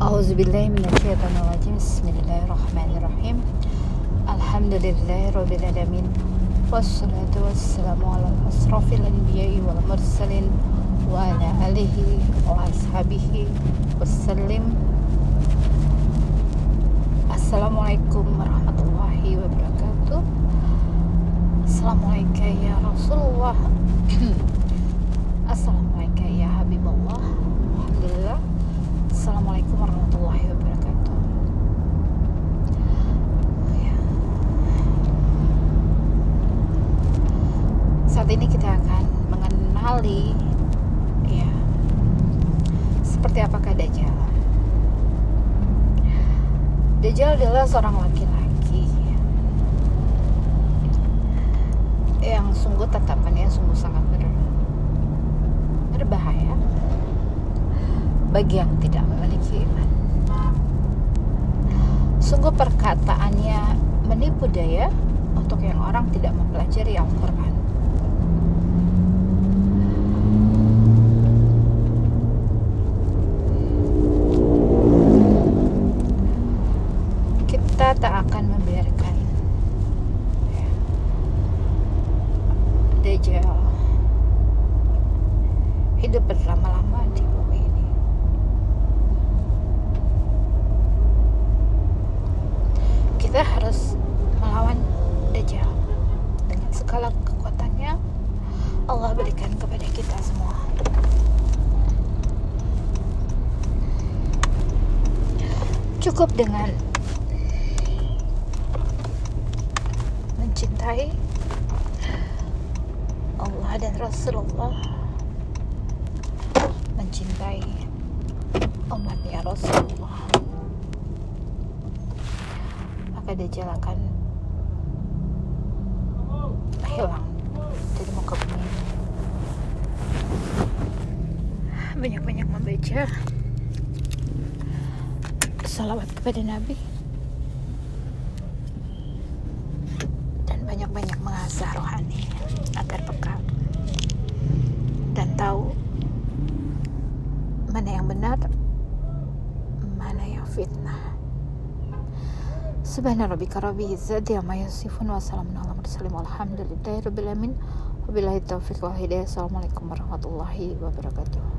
A'udzubillahiminasyaitonirrajim Bismillahirrahmanirrahim Alhamdulillahirrabbilalamin Wassalatu wassalamu ala asrafil anbiya'i wal mursalin Wa ala alihi wa ashabihi wassalim Assalamualaikum warahmatullahi wabarakatuh Assalamualaikum ya Rasulullah Assalamualaikum ya Habibullah Alhamdulillah Assalamualaikum warahmatullahi wabarakatuh. Ya. Saat ini kita akan mengenali ya seperti apakah Dajjal. Dajjal adalah seorang laki-laki yang sungguh tatapannya sungguh sangat ber, berbahaya bagi yang tidak memiliki iman. Sungguh perkataannya menipu daya untuk yang orang tidak mempelajari Al-Quran. Kita tak akan membiarkan ya, Dajjal hidup berlama-lama di bumi ini. Kita harus melawan Dajjal dengan segala kekuatannya Allah berikan kepada kita semua. Cukup dengan mencintai Allah dan Rasulullah mencintai umatnya Rasulullah. Maka Dajjal akan hilang dari muka bumi banyak-banyak membaca salawat kepada Nabi. Dan banyak-banyak mengasah mana yang benar mana yang fitnah. Subhana rabbika rabbil izzati amma yasifun wa salamun ala mursalin walhamdulillahi rabbil alamin. Wabillahi taufiq wal hidayah. Assalamualaikum warahmatullahi wabarakatuh